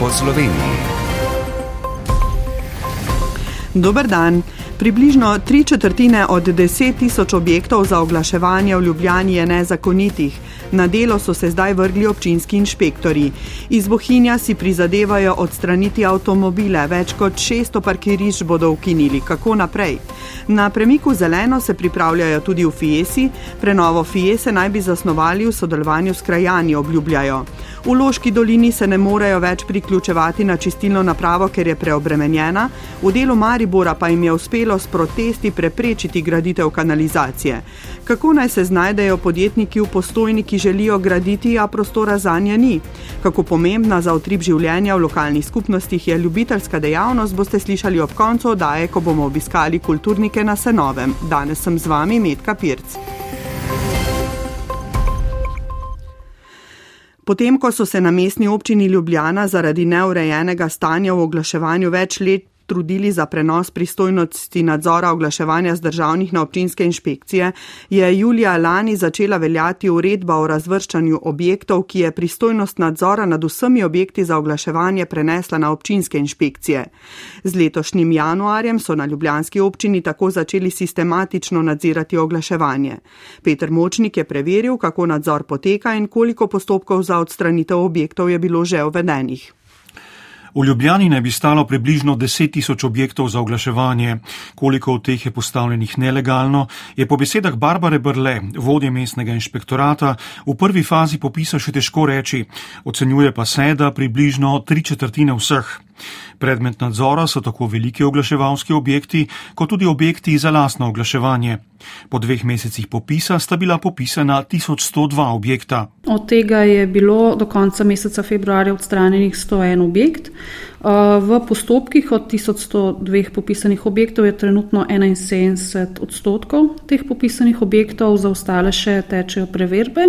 po Sloveniji. Dober dan. Približno tri četrtine od deset tisoč objektov za oglaševanje v Ljubljani je nezakonitih. Na delo so se zdaj vrgli občinski inšpektori. Iz Bohinja si prizadevajo odstraniti avtomobile, več kot 600 parkirišč bodo ukinili. Kako naprej? Na premiku zeleno se pripravljajo tudi v Fiesi, prenovo Fiese naj bi zasnovali v sodelovanju s krajani, obljubljajo. V Loški dolini se ne morejo več priključevati na čistilno napravo, ker je preobremenjena, v delu Maribora pa jim je uspelo s protesti preprečiti graditev kanalizacije. Kako naj se znajdejo podjetniki v postojni, ki želijo graditi, a prostora za nje ni? Kako pomembna za utrip življenja v lokalnih skupnostih je ljubiteljska dejavnost, boste slišali ob koncu oddaje, ko bomo obiskali kulturnike na Senovem. Danes sem z vami Metka Pirc. Potem, ko so se na mestni občini Ljubljana zaradi neurejenega stanja v oglaševanju več let trudili za prenos pristojnosti nadzora oglaševanja z državnih na občinske inšpekcije, je julija lani začela veljati uredba o razvrščanju objektov, ki je pristojnost nadzora nad vsemi objekti za oglaševanje prenesla na občinske inšpekcije. Z letošnjim januarjem so na ljubljanski občini tako začeli sistematično nadzirati oglaševanje. Peter Močnik je preveril, kako nadzor poteka in koliko postopkov za odstranitev objektov je bilo že uvedenih. V Ljubljani naj bi stalo približno 10 tisoč objektov za oglaševanje. Koliko od teh je postavljenih nelegalno, je po besedah Barbare Brle, vodje mestnega inšpektorata, v prvi fazi popisa še težko reči. Ocenjuje pa se, da približno tri četrtine vseh. Predmet nadzora so tako veliki oglaševalski objekti, kot tudi objekti za lasno oglaševanje. Po dveh mesecih popisa sta bila popisana 1102 objekta. Od tega je bilo do konca meseca februarja odstranjenih 101 objekt. V postopkih od 1102 popisanih objektov je trenutno 71 odstotkov teh popisanih objektov, za ostale še tečejo preverbe.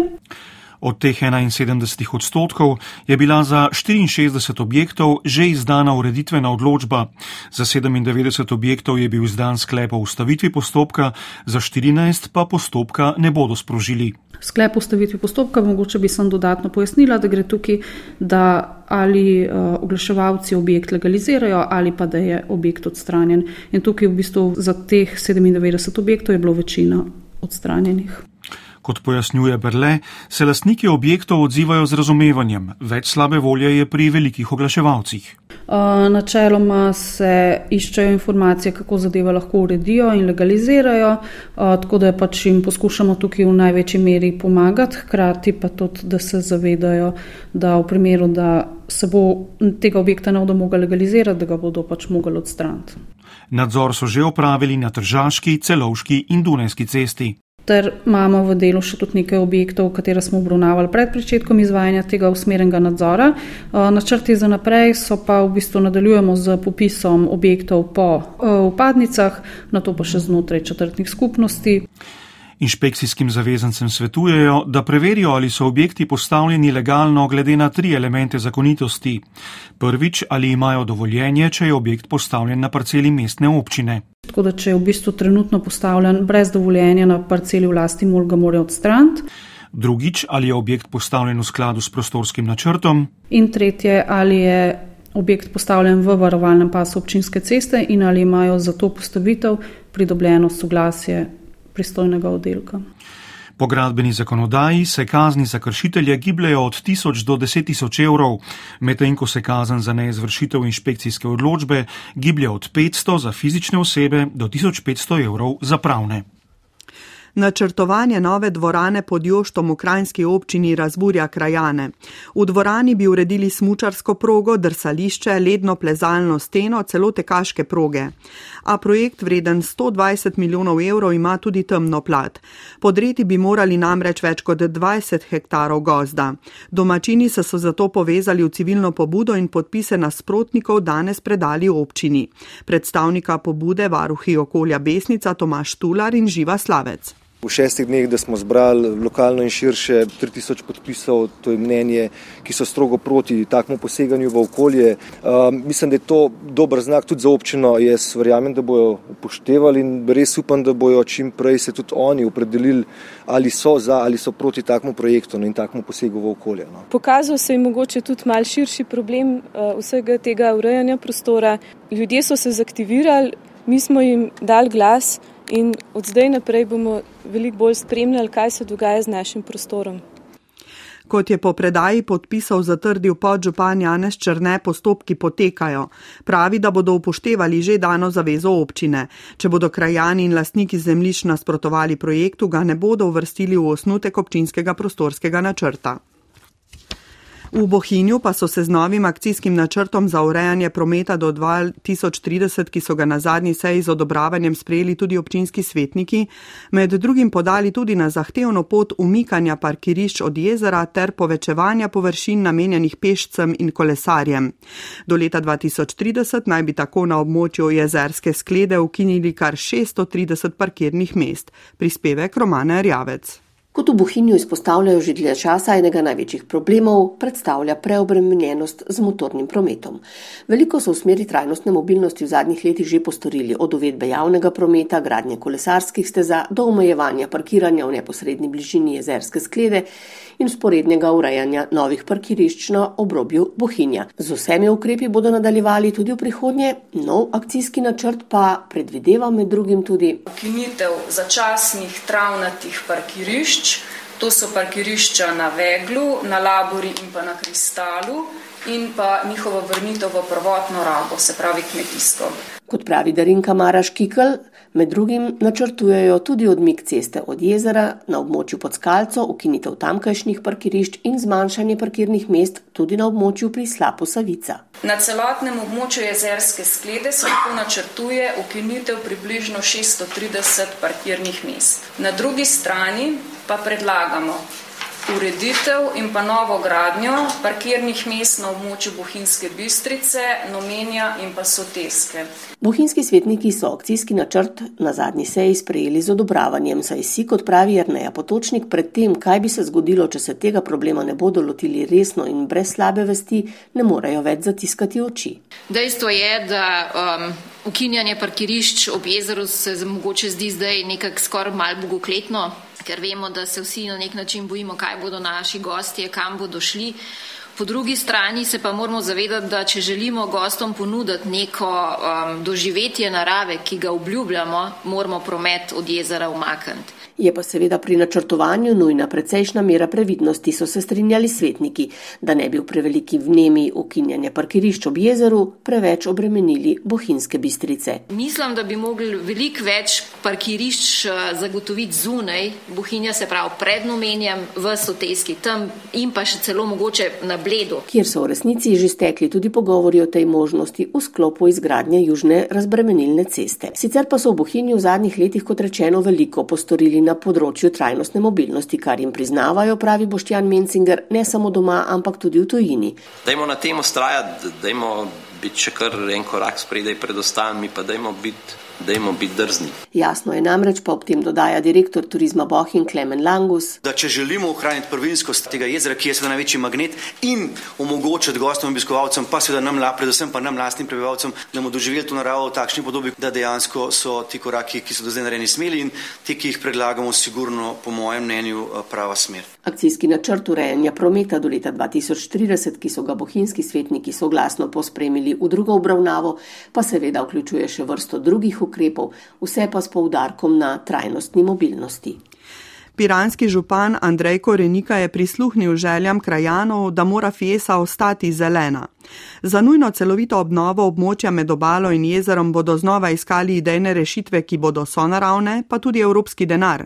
Od teh 71 odstotkov je bila za 64 objektov že izdana ureditvena odločba, za 97 objektov je bil izdan sklep o ustavitvi postopka, za 14 pa postopka ne bodo sprožili. Sklep o ustavitvi postopka, mogoče bi sem dodatno pojasnila, da gre tukaj, da ali uh, oglaševalci objekt legalizirajo ali pa da je objekt odstranjen. In tukaj v bistvu za teh 97 objektov je bilo večina odstranjenih. Kot pojasnjuje Berle, se lastniki objektov odzivajo z razumevanjem, več slabe volje je pri velikih oglaševalcih. Načeloma se iščejo informacije, kako zadeve lahko uredijo in legalizirajo, tako da pač jim poskušamo tukaj v največji meri pomagati, hkrati pa tudi, da se zavedajo, da v primeru, da se bo tega objekta ne bodo mogli legalizirati, da ga bodo pač mogli odstraniti. Nadzor so že opravili na Tržaški, Celovški in Dunajski cesti ter imamo v delu še tudi nekaj objektov, katere smo obravnavali pred začetkom izvajanja tega usmerjenega nadzora. Eh, načrti za naprej so pa v bistvu nadaljujemo z popisom objektov po upadnicah, eh, na to pa še znotraj četrtnih skupnosti. Inšpekcijskim zavezancem svetujejo, da preverijo, ali so objekti postavljeni legalno glede na tri elemente zakonitosti. Prvič, ali imajo dovoljenje, če je objekt postavljen na parceli mestne občine. Tako da, če je v bistvu trenutno postavljen brez dovoljenja na parceli vlasti, mora ga mora odstraniti. Drugič, ali je objekt postavljen v skladu s prostorskim načrtom. In tretje, ali je objekt postavljen v varovalnem pasu občinske ceste in ali imajo za to postavitev pridobljeno soglasje pristojnega oddelka. Po gradbeni zakonodaji se kazni za kršitelje gibljajo od 1000 do 10 tisoč evrov, medtem ko se kazen za neizvršitev inšpekcijske odločbe giblja od 500 za fizične osebe do 1500 evrov za pravne. Načrtovanje nove dvorane pod Joštom v krajinski občini razburja krajane. V dvorani bi uredili smučarsko progo, drsališče, ledno plezalno steno, celo tekaške proge. A projekt vreden 120 milijonov evrov ima tudi temno plat. Podreti bi morali namreč več kot 20 hektarov gozda. Domačini so se zato povezali v civilno pobudo in podpise nasprotnikov danes predali občini. Predstavnika pobude varuhi okolja Besnica Tomaš Tular in Živa Slavec. V šestih dneh, da smo zbrali lokalno in širše 3000 podpisov, to je mnenje, ki so strogo proti takmu poseganju v okolje. Um, mislim, da je to dober znak tudi za občino. Jaz verjamem, da bojo upoštevali in res upam, da bojo čim prej se tudi oni opredelili, ali so za ali so proti takmu projektu in takmu posegu v okolje. No. Pokazal se je mogoče tudi mal širši problem uh, vsega tega urejanja prostora. Ljudje so se zaktivirali, mi smo jim dali glas in od zdaj naprej bomo veliko bolj spremljali, kaj se dogaja z našim prostorom. Kot je po predaji podpisal zatrdil podžupan Janez Črne, postopki potekajo. Pravi, da bodo upoštevali že dano zavezo občine. Če bodo krajani in lastniki zemljišč nasprotovali projektu, ga ne bodo uvrstili v osnutek občinskega prostorskega načrta. V Bohinju pa so se z novim akcijskim načrtom za urejanje prometa do 2030, ki so ga na zadnji seji z odobravanjem sprejeli tudi občinski svetniki, med drugim podali tudi na zahtevno pot umikanja parkirišč od jezera ter povečevanja površin namenjenih pešcem in kolesarjem. Do leta 2030 naj bi tako na območju jezerske sklede ukinili kar 630 parkirnih mest. Prispevek Romane Rjavec. Kot v Bohinju izpostavljajo že dlje časa, enega največjih problemov predstavlja preobremenjenost z motornim prometom. Veliko so v smeri trajnostne mobilnosti v zadnjih letih že postorili, od uvedbe javnega prometa, gradnje kolesarskih steza do omejevanja parkiranja v neposrednji bližini jezerske sklede in sporednega urejanja novih parkirišč na obrobju Bohinja. Z vsemi ukrepi bodo nadaljevali tudi v prihodnje, nov akcijski načrt pa predvideva med drugim tudi ukinitev začasnih travnatih parkirišč, To so parkirišča na Veglu, na Labori in pa na Kristalu in pa njihovo vrnitev v prvotno rabo, se pravi kmetijsko. Kot pravi Darinka Maraš Kikl, med drugim načrtujejo tudi odmik ceste od jezera na območju pod skalco, ukinitev tamkajšnjih parkirišč in zmanjšanje parkirnih mest tudi na območju pri Slapu Savica. Na celotnem območju jezerske sklede se lahko načrtuje ukinitev približno 630 parkirnih mest. Na drugi strani pa predlagamo ureditev in pa novo gradnjo parkirnih mest na območju Bohinjske bistrice, Nomenja in pa Soteske. Bohinjski svetniki so akcijski načrt na zadnji seji sprejeli z odobravanjem, saj si, kot pravi Erneja Potočnik, pred tem, kaj bi se zgodilo, če se tega problema ne bodo lotili resno in brez slabe vesti, ne morejo več zatiskati oči. Dejstvo je, da um, ukinjanje parkirišč ob jezeru se mogoče zdi zdaj nekako skoraj mal bogokletno, ker vemo, da se vsi na nek način bojimo, kaj bodo naši gostje, kam bodo šli. Po drugi strani se pa moramo zavedati, da če želimo gostom ponuditi neko um, doživetje narave, ki ga obljubljamo, moramo promet od jezera umakniti. Je pa seveda pri načrtovanju nujna precejšna mera previdnosti, so se strinjali svetniki, da ne bi v preveliki vnemi ukinjanja parkirišč ob jezeru preveč obremenili bohinske bistrice. Mislim, da bi mogli veliko več parkirišč eh, zagotoviti zunaj, bohinja se pravi pred nomenjem v soteski tam in pa še celo mogoče na bledu. Kjer so v resnici že stekli tudi pogovori o tej možnosti v sklopu izgradnje južne razbremenilne ceste. Sicer pa so v bohinju v zadnjih letih, kot rečeno, veliko postorili na področju trajnostne mobilnosti, kar jim priznavajo, pravi Boštjan Mencinger, ne samo doma, ampak tudi v tujini. Dajmo na tem ustrajati, dajmo biti še kar en korak spredaj pred ostalimi, pa dajmo biti dajmo biti drzni. Jasno je namreč, pa ob tem dodaja direktor turizma Bohin Klemen Langus. Da če želimo ohraniti prvinskost tega jezera, ki je seveda največji magnet in omogočiti gostom in obiskovalcem, pa seveda nam, predvsem pa nam lastnim prebivalcem, da bomo doživeli to naravo v takšni podobi, da dejansko so ti koraki, ki so do zdaj narejeni smeli in ti, ki jih predlagamo, sigurno po mojem mnenju eh, prava smer. Akcijski načrt urejanja prometa do leta 2030, ki so ga bohinski svetniki soglasno pospremili v drugo obravnavo, pa seveda vključuje še vrsto drugih ukrepov, vse pa s poudarkom na trajnostni mobilnosti. Piranski župan Andrej Korenika je prisluhnil željam krajanov, da mora Fiesa ostati zelena. Za nujno celovito obnovo območja med obalo in jezerom bodo znova iskali idejne rešitve, ki bodo sonaravne, pa tudi evropski denar.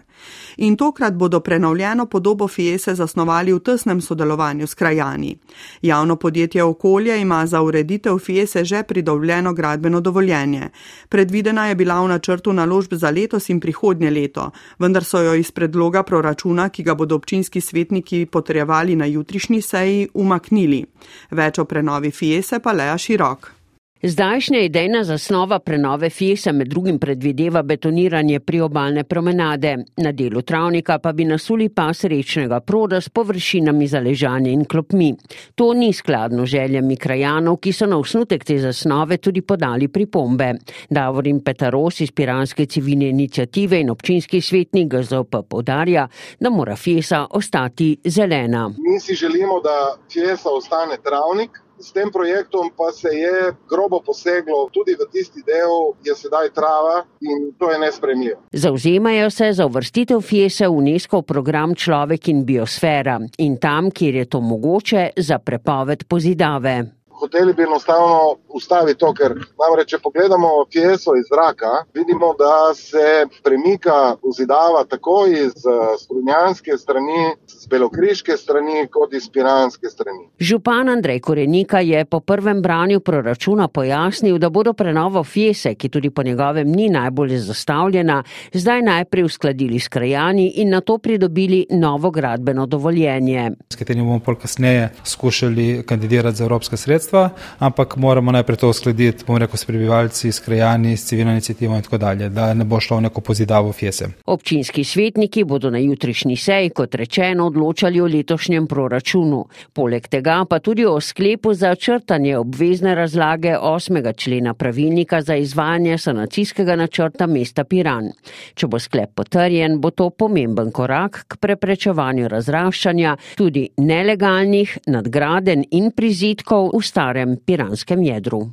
In tokrat bodo prenovljeno podobo Fiese zasnovali v tesnem sodelovanju s krajani. Javno podjetje Okolje ima za ureditev Fiese že pridobljeno gradbeno dovoljenje. Predvidena je bila v načrtu naložb za letos in prihodnje leto, vendar so jo iz predloga proračuna, ki ga bodo občinski svetniki potrjevali na jutrišnji seji, umaknili. Več o prenovi Fiese pa Lea Širok. Zdajšnja idejna zasnova prenove Fiesa med drugim predvideva betoniranje priobalne promenade, na delu travnika pa bi nasuli pas rečnega proda s površinami za ležanje in klopmi. To ni skladno željami krajanov, ki so na osnutek te zasnove tudi podali pripombe. Davorin Petaros iz Piranske civilne inicijative in občinski svetnik GZOP podarja, da mora Fiesa ostati zelena. Mi si želimo, da Fiesa ostane travnik. S tem projektom pa se je grobo poseglo tudi v tisti del, ki je sedaj trava in to je nespremljivo. Zauzemajo se za uvrstitev Fiese v UNESCO program Človek in biosfera in tam, kjer je to mogoče, za prepoved pozidave hoteli bi enostavno ustaviti to, ker namreč, če pogledamo Fieso iz zraka, vidimo, da se premika vzidava tako iz eh, strunjanske strani, z belokriške strani, kot iz piranske strani. Župan Andrej Korenika je po prvem branju proračuna pojasnil, da bodo prenovo Fiese, ki tudi po njegovem ni najbolj zastavljena, zdaj najprej uskladili s krajani in na to pridobili novo gradbeno dovoljenje. S katerim bomo pol kasneje skušali kandidirati za evropske sredstva sredstva, ampak moramo najprej to uskladiti, bom rekel, s prebivalci, s krajani, s civilno inicijativo in tako dalje, da ne bo šlo v neko pozidavo fjese. Občinski svetniki bodo na jutrišnji seji, kot rečeno, odločali o letošnjem proračunu. Poleg tega pa tudi o sklepu za črtanje obvezne razlage 8. člena pravilnika za izvajanje sanacijskega načrta mesta Piran. Če bo sklep potrjen, bo to pomemben korak k preprečevanju razraščanja tudi nelegalnih nadgraden in prizitkov v starem piranskem jedru.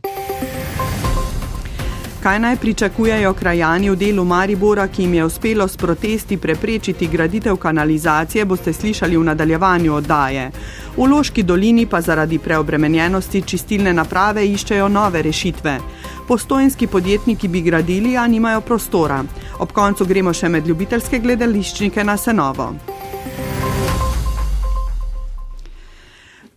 Kaj naj pričakujejo krajani v delu Maribora, ki jim je uspelo s protesti preprečiti graditev kanalizacije, boste slišali v nadaljevanju oddaje. V Loški dolini pa zaradi preobremenjenosti čistilne naprave iščejo nove rešitve. Postojnski podjetniki bi gradili, a nimajo prostora. Ob koncu gremo še med ljubiteljske gledališčnike na Senovo.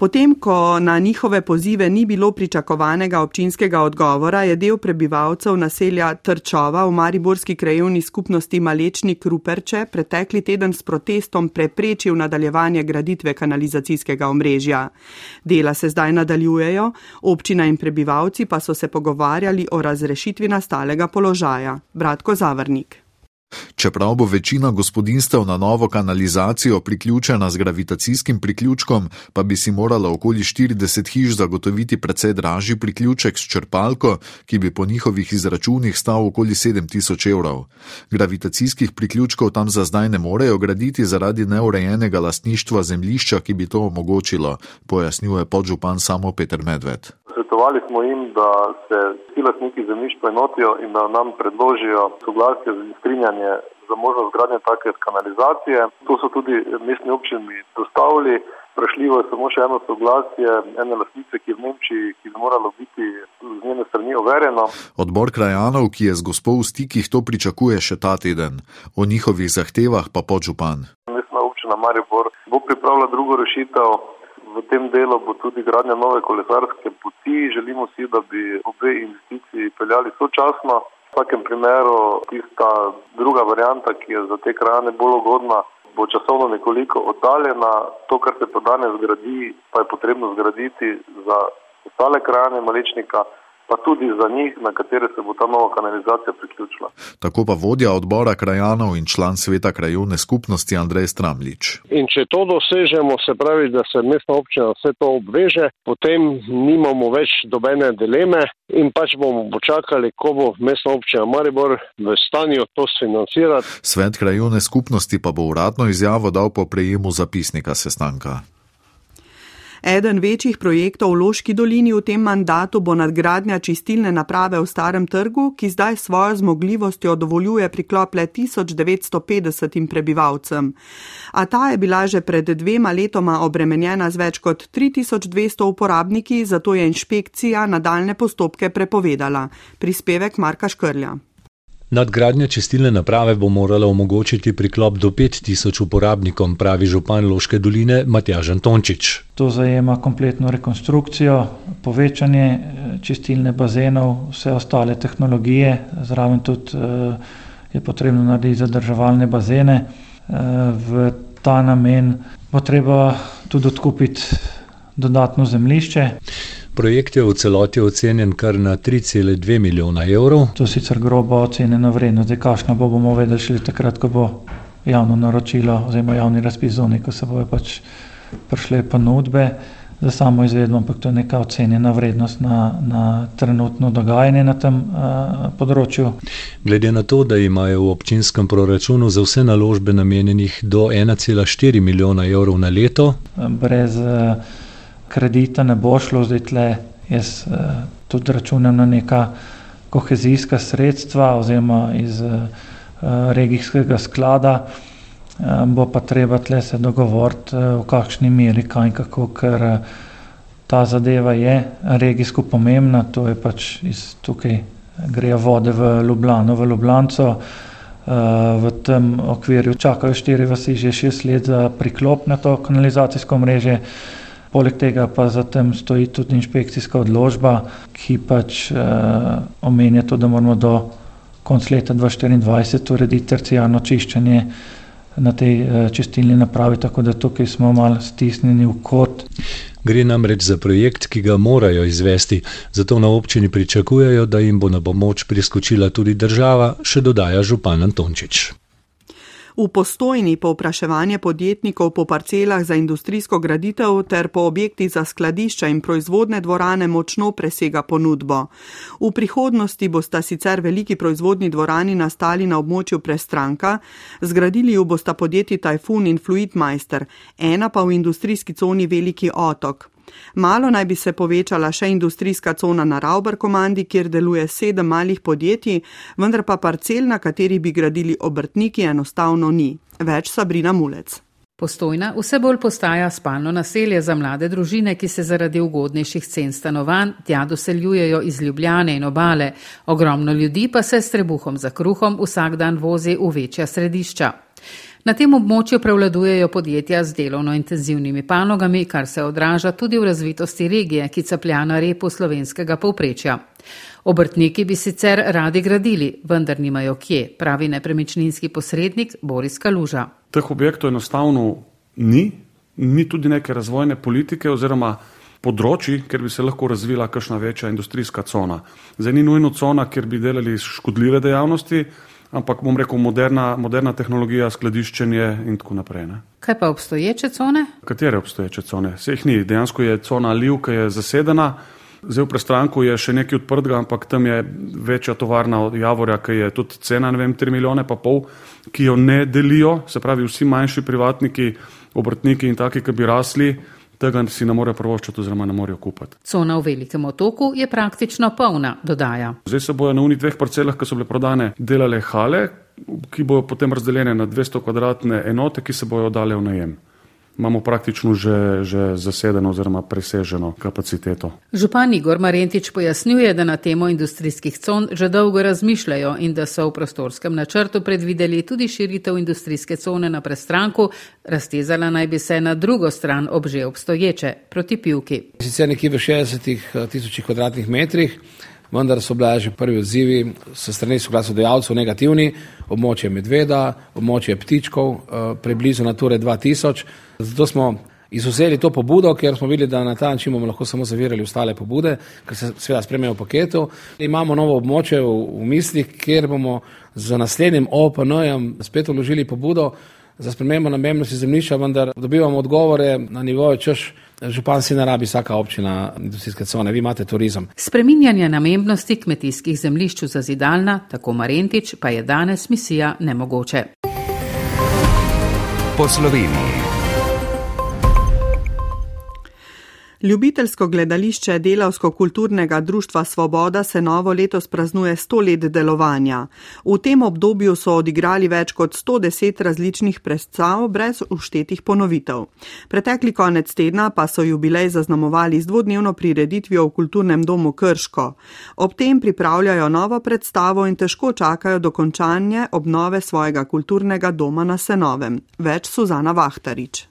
Potem, ko na njihove pozive ni bilo pričakovanega občinskega odgovora, je del prebivalcev naselja Trčova v Mariborski krajovni skupnosti Malečni Kruperče pretekli teden s protestom preprečil nadaljevanje graditve kanalizacijskega omrežja. Dela se zdaj nadaljujejo, občina in prebivalci pa so se pogovarjali o razrešitvi nastalega položaja. Bratko Zavrnik. Čeprav bo večina gospodinstev na novo kanalizacijo priključena z gravitacijskim priključkom, pa bi si morala okoli 40 hiš zagotoviti precej dražji priključek s črpalko, ki bi po njihovih izračunih stal okoli 7000 evrov. Gravitacijskih priključkov tam za zdaj ne morejo graditi zaradi neurejenega lastništva zemljišča, ki bi to omogočilo, pojasnjuje podžupan samo Peter Medved. Svetovali smo jim, da se vsi lastniki zemljišč poenotijo in da nam predložijo soglasje za strinjanje za možnost gradnje take kanalizacije. To so tudi mestni občini dostavili. Prašljivo je samo še eno soglasje ene lastnice, ki je v Nemčiji, ki bi moralo biti z njene strani overjeno. Odbor krajanov, ki je z gospod v stikih, to pričakuje še ta teden. O njihovih zahtevah pa podžupan. Mestna občina Maribor bo pripravila drugo rešitev. V tem delu bo tudi gradnja nove kolesarske poti. Želimo si, da bi obe investiciji peljali sočasno. V vsakem primeru tista druga varianta, ki je za te krajane bolj ugodna, bo časovno nekoliko oddaljena. To, kar se pa danes zgradi, pa je potrebno zgraditi za ostale krajane malečnika pa tudi za njih, na katere se bo ta nova kanalizacija priključila. Tako pa vodja odbora krajanov in član sveta krajovne skupnosti Andrej Stramlič. In če to dosežemo, se pravi, da se mestna občina vse to obveže, potem nimamo več dobene dileme in pač bomo počakali, ko bo mestna občina Maribor v stanju to sfinancirati. Svet krajovne skupnosti pa bo uradno izjavo dal po prejemu zapisnika sestanka. Eden večjih projektov v Loški dolini v tem mandatu bo nadgradnja čistilne naprave v starem trgu, ki zdaj svojo zmogljivostjo dovoljuje priklop le 1950 prebivalcem. A ta je bila že pred dvema letoma obremenjena z več kot 3200 uporabniki, zato je inšpekcija nadaljne postopke prepovedala. Prispevek Marka Škrlja. Nadgradnja čistilne naprave bo morala omogočiti priklop do 5000 uporabnikom, pravi župan Loške doline Matjažan Tončič. To zajema kompletno rekonstrukcijo, povečanje eh, čistilne bazenov, vse ostale tehnologije, zraven tudi eh, je potrebno narediti zadrževalne bazene. Eh, v ta namen bo treba tudi odkupiti dodatno zemlišče. Projekt je v celoti ocenjen kar na 3,2 milijona evrov. To je sicer grobo ocenjena vrednost, zdaj kakšno bo bomo vedeli šele takrat, ko bo javno naročilo oziroma javni razpis zunaj, ko se bojo pač prišle ponudbe za samo izvedbo, ampak to je neka ocenjena vrednost na, na trenutno dogajanje na tem uh, področju. Glede na to, da imajo v občinskem proračunu za vse naložbe namenjenih do 1,4 milijona evrov na leto. Brez uh, kredita ne bo šlo, zdaj tle jaz uh, tudi računam na neka kohezijska sredstva oziroma iz uh, regijskega sklada. Bo pa treba tle se dogovoriti, v kakšni meri, kaj in kako, ker ta zadeva je regijsko pomembna, to je pač iz tukaj grejo vode v Ljubljano, v Ljubljanco. V tem okvirju čakajo štiri vasi že šest let za priklop na to kanalizacijsko mreže. Poleg tega pa za tem stoji tudi inšpekcijska odložba, ki pač uh, omenja to, da moramo do konca leta 2024 urediti tercijarno čiščenje na tej uh, čistilni napravi, tako da tukaj smo malo stisnjeni v kot. Gre namreč za projekt, ki ga morajo izvesti, zato na občini pričakujejo, da jim bo na pomoč priskočila tudi država, še dodaja župan Antončič. V postojni povpraševanje podjetnikov po parcelah za industrijsko graditev ter po objektih za skladišča in proizvodne dvorane močno presega ponudbo. V prihodnosti bosta sicer veliki proizvodni dvorani nastali na območju prestranka, zgradili jo bosta podjetji Typhoon in Fluidmeister, ena pa v industrijski coni Veliki otok. Malo naj bi se povečala še industrijska cona na Rauber komandi, kjer deluje sedem malih podjetij, vendar pa parcel, na kateri bi gradili obrtniki, enostavno ni. Več Sabrina Mulec. Postojna vse bolj postaja spalno naselje za mlade družine, ki se zaradi ugodnejših cen stanovanj tja doseljujejo iz Ljubljane in obale. Ogromno ljudi pa se s trebuhom za kruhom vsak dan vozi v večja središča. Na tem območju prevladujejo podjetja z delovno intenzivnimi panogami, kar se odraža tudi v razvitosti regije, ki caplja na repu slovenskega povprečja. Obrtniki bi sicer radi gradili, vendar nimajo kje, pravi nepremičninski posrednik Boris Kaluža. Teh objektov enostavno ni, ni tudi neke razvojne politike oziroma področji, kjer bi se lahko razvila kakšna večja industrijska cona. Zdaj ni nujno cona, kjer bi delali škodljive dejavnosti, ampak bom rekel moderna, moderna tehnologija, skladiščenje in tako naprej. Ne. Kaj pa obstoječe cone? Katere obstoječe cone? Se jih ni, dejansko je cona Liv, ki je zasedena. Zdaj v prestranku je še nekaj odprtega, ampak tam je večja tovarna od Javorja, ki je tudi cena, ne vem, 3 milijone pa pol, ki jo ne delijo, se pravi vsi manjši privatniki, obrtniki in taki, ki bi rasli, tega si ne morejo prvoščiti oziroma ne morejo kupiti. Cona v velikem otoku je praktično polna, dodaja. Zdaj se bojo na unih dveh parcelah, ki so bile prodane, delale hale, ki bojo potem razdeljene na 200 kvadratne enote, ki se bojo dale v najem imamo praktično že, že zasedeno oziroma preseženo kapaciteto. Župan Igor Marentič pojasnjuje, da na temo industrijskih con že dolgo razmišljajo in da so v prostorskem načrtu predvideli tudi širitev industrijske cone na prestranku, raztezala naj bi se na drugo stran ob že obstoječe, proti pivki. Sicer nekje v 60 eh, tisočih kvadratnih metrih vendar so bile že prvi odzivi s strani soglasodajalcev negativni, območje medveda, območje ptičkov, eh, preblizu Nature 2000. Zato smo izuzeli to pobudo, ker smo videli, da na ta način bomo lahko samo zavirali ostale pobude, ker se seveda spremljajo v paketu. Imamo novo območje v, v mislih, kjer bomo z naslednjim OPN-jem spet vložili pobudo za spremembo namennosti zemljišča, vendar dobivamo odgovore na nivoju češ Župan si ne rabi vsaka občina industrijske cone, vi imate turizem. Spreminjanje namembnosti kmetijskih zemljišč za zidalna, tako Marentič, pa je danes misija nemogoče. Po Sloveniji. Ljubiteljsko gledališče Delavsko-kulturnega društva Svoboda se novo letos praznuje 100 let delovanja. V tem obdobju so odigrali več kot 110 različnih predstav brez uštetih ponovitev. Pretekli konec tedna pa so jubilej zaznamovali z dvodnevno prireditvijo v kulturnem domu Krško. Ob tem pripravljajo novo predstavo in težko čakajo dokončanje obnove svojega kulturnega doma na Senovem. Več Suzana Vahtarič.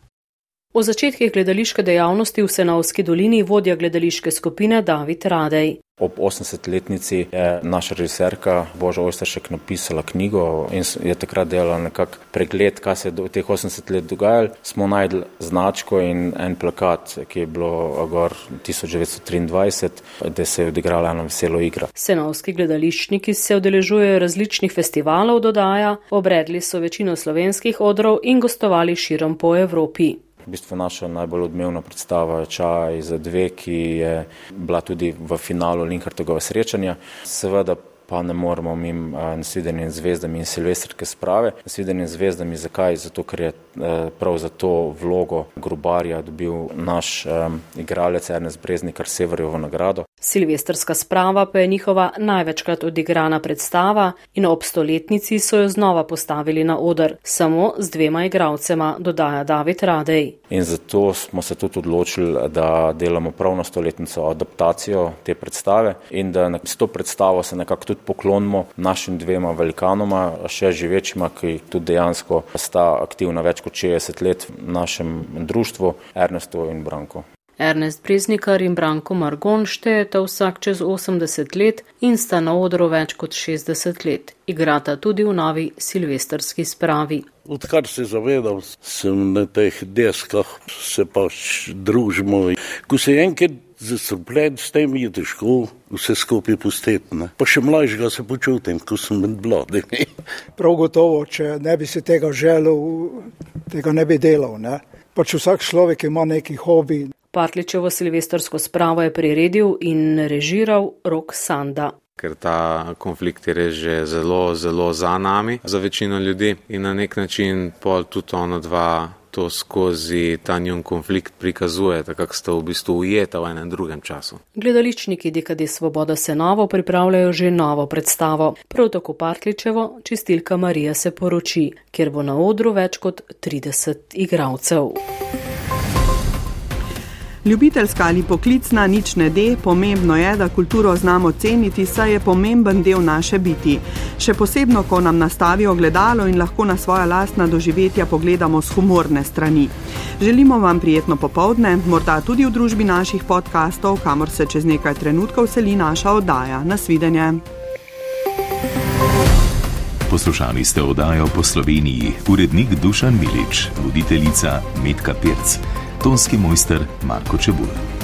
O začetkih gledališke dejavnosti v Senovski dolini vodja gledališke skupine David Radej. Ob 80-letnici je naša režiserka Boža Ojsteršek napisala knjigo in je takrat delala nekak pregled, kaj se je v teh 80 let dogajalo. Smo najdli značko in en plakat, ki je bilo gor 1923, da se je odigrala ena veselo igra. Senovski gledališčniki se udeležujejo različnih festivalov dodaja, obredli so večino slovenskih odrov in gostovali širom po Evropi. V bistvu naša najbolj odmevna predstava je Čaj za dve, ki je bila tudi v finalu Linkartovega srečanja. Seveda pa ne moremo mimo nasvidenjem zvezdami in silvestrske sprave. Nasvidenjem zvezdami zakaj? Zato, ker je prav za to vlogo grobarja dobil naš um, igralec Ernest Breznikar Severjevo nagrado. Silvestrska sprava pa je njihova največkrat odigrana predstava in ob stoletnici so jo znova postavili na odr, samo z dvema igralcema, dodaja David Radej. In zato smo se tudi odločili, da delamo prav na stoletnico adaptacijo te predstave in da s to predstavo se nekako tudi poklonimo našim dvema velikanoma, še živečima, ki tudi dejansko sta aktivna več kot 60 let v našem društvu, Ernestu in Branko. Ernest Breznikar in Branko Margon štejeta vsak čez 80 let in sta na odru več kot 60 let. Igrata tudi v novi silvestrski spravi. Odkar se zavedam, sem na teh deskah, se pač družimo. Ko se enkrat zastrupljen s tem, je težko vse skupaj pustiti. Ne? Pa še mlajšega se počutim, ko sem med mladimi. Prav gotovo, če ne bi si tega želel, tega ne bi delal. Ne? Pač vsak človek ima neki hobi. Partličevo silvestrsko spravo je priredil in režiral Rok Sanda. Ker ta konflikt je res že zelo, zelo za nami, za večino ljudi in na nek način pol tudi ona dva to skozi ta njun konflikt prikazuje, tako sta v bistvu ujeta v enem drugem času. Gledališčniki Dekade Svoboda se novo pripravljajo že novo predstavo. Prav tako Partličevo, čistilka Marija se poroči, kjer bo na odru več kot 30 igralcev. Ljubiteljska ali poklicna nič ne de, pomembno je, da kulturo znamo ceniti, saj je pomemben del naše biti. Še posebno, ko nam nastavijo gledalo in lahko na svoja lastna doživetja pogledamo z humorne strani. Želimo vam prijetno popovdne, morda tudi v družbi naših podkastov, kamor se čez nekaj trenutkov seli naša oddaja. Nasvidenje. Poslušali ste oddajo po Sloveniji, urednik Dušan Milič, voditeljica Metka Pirc tonski mojster Marko Čebula.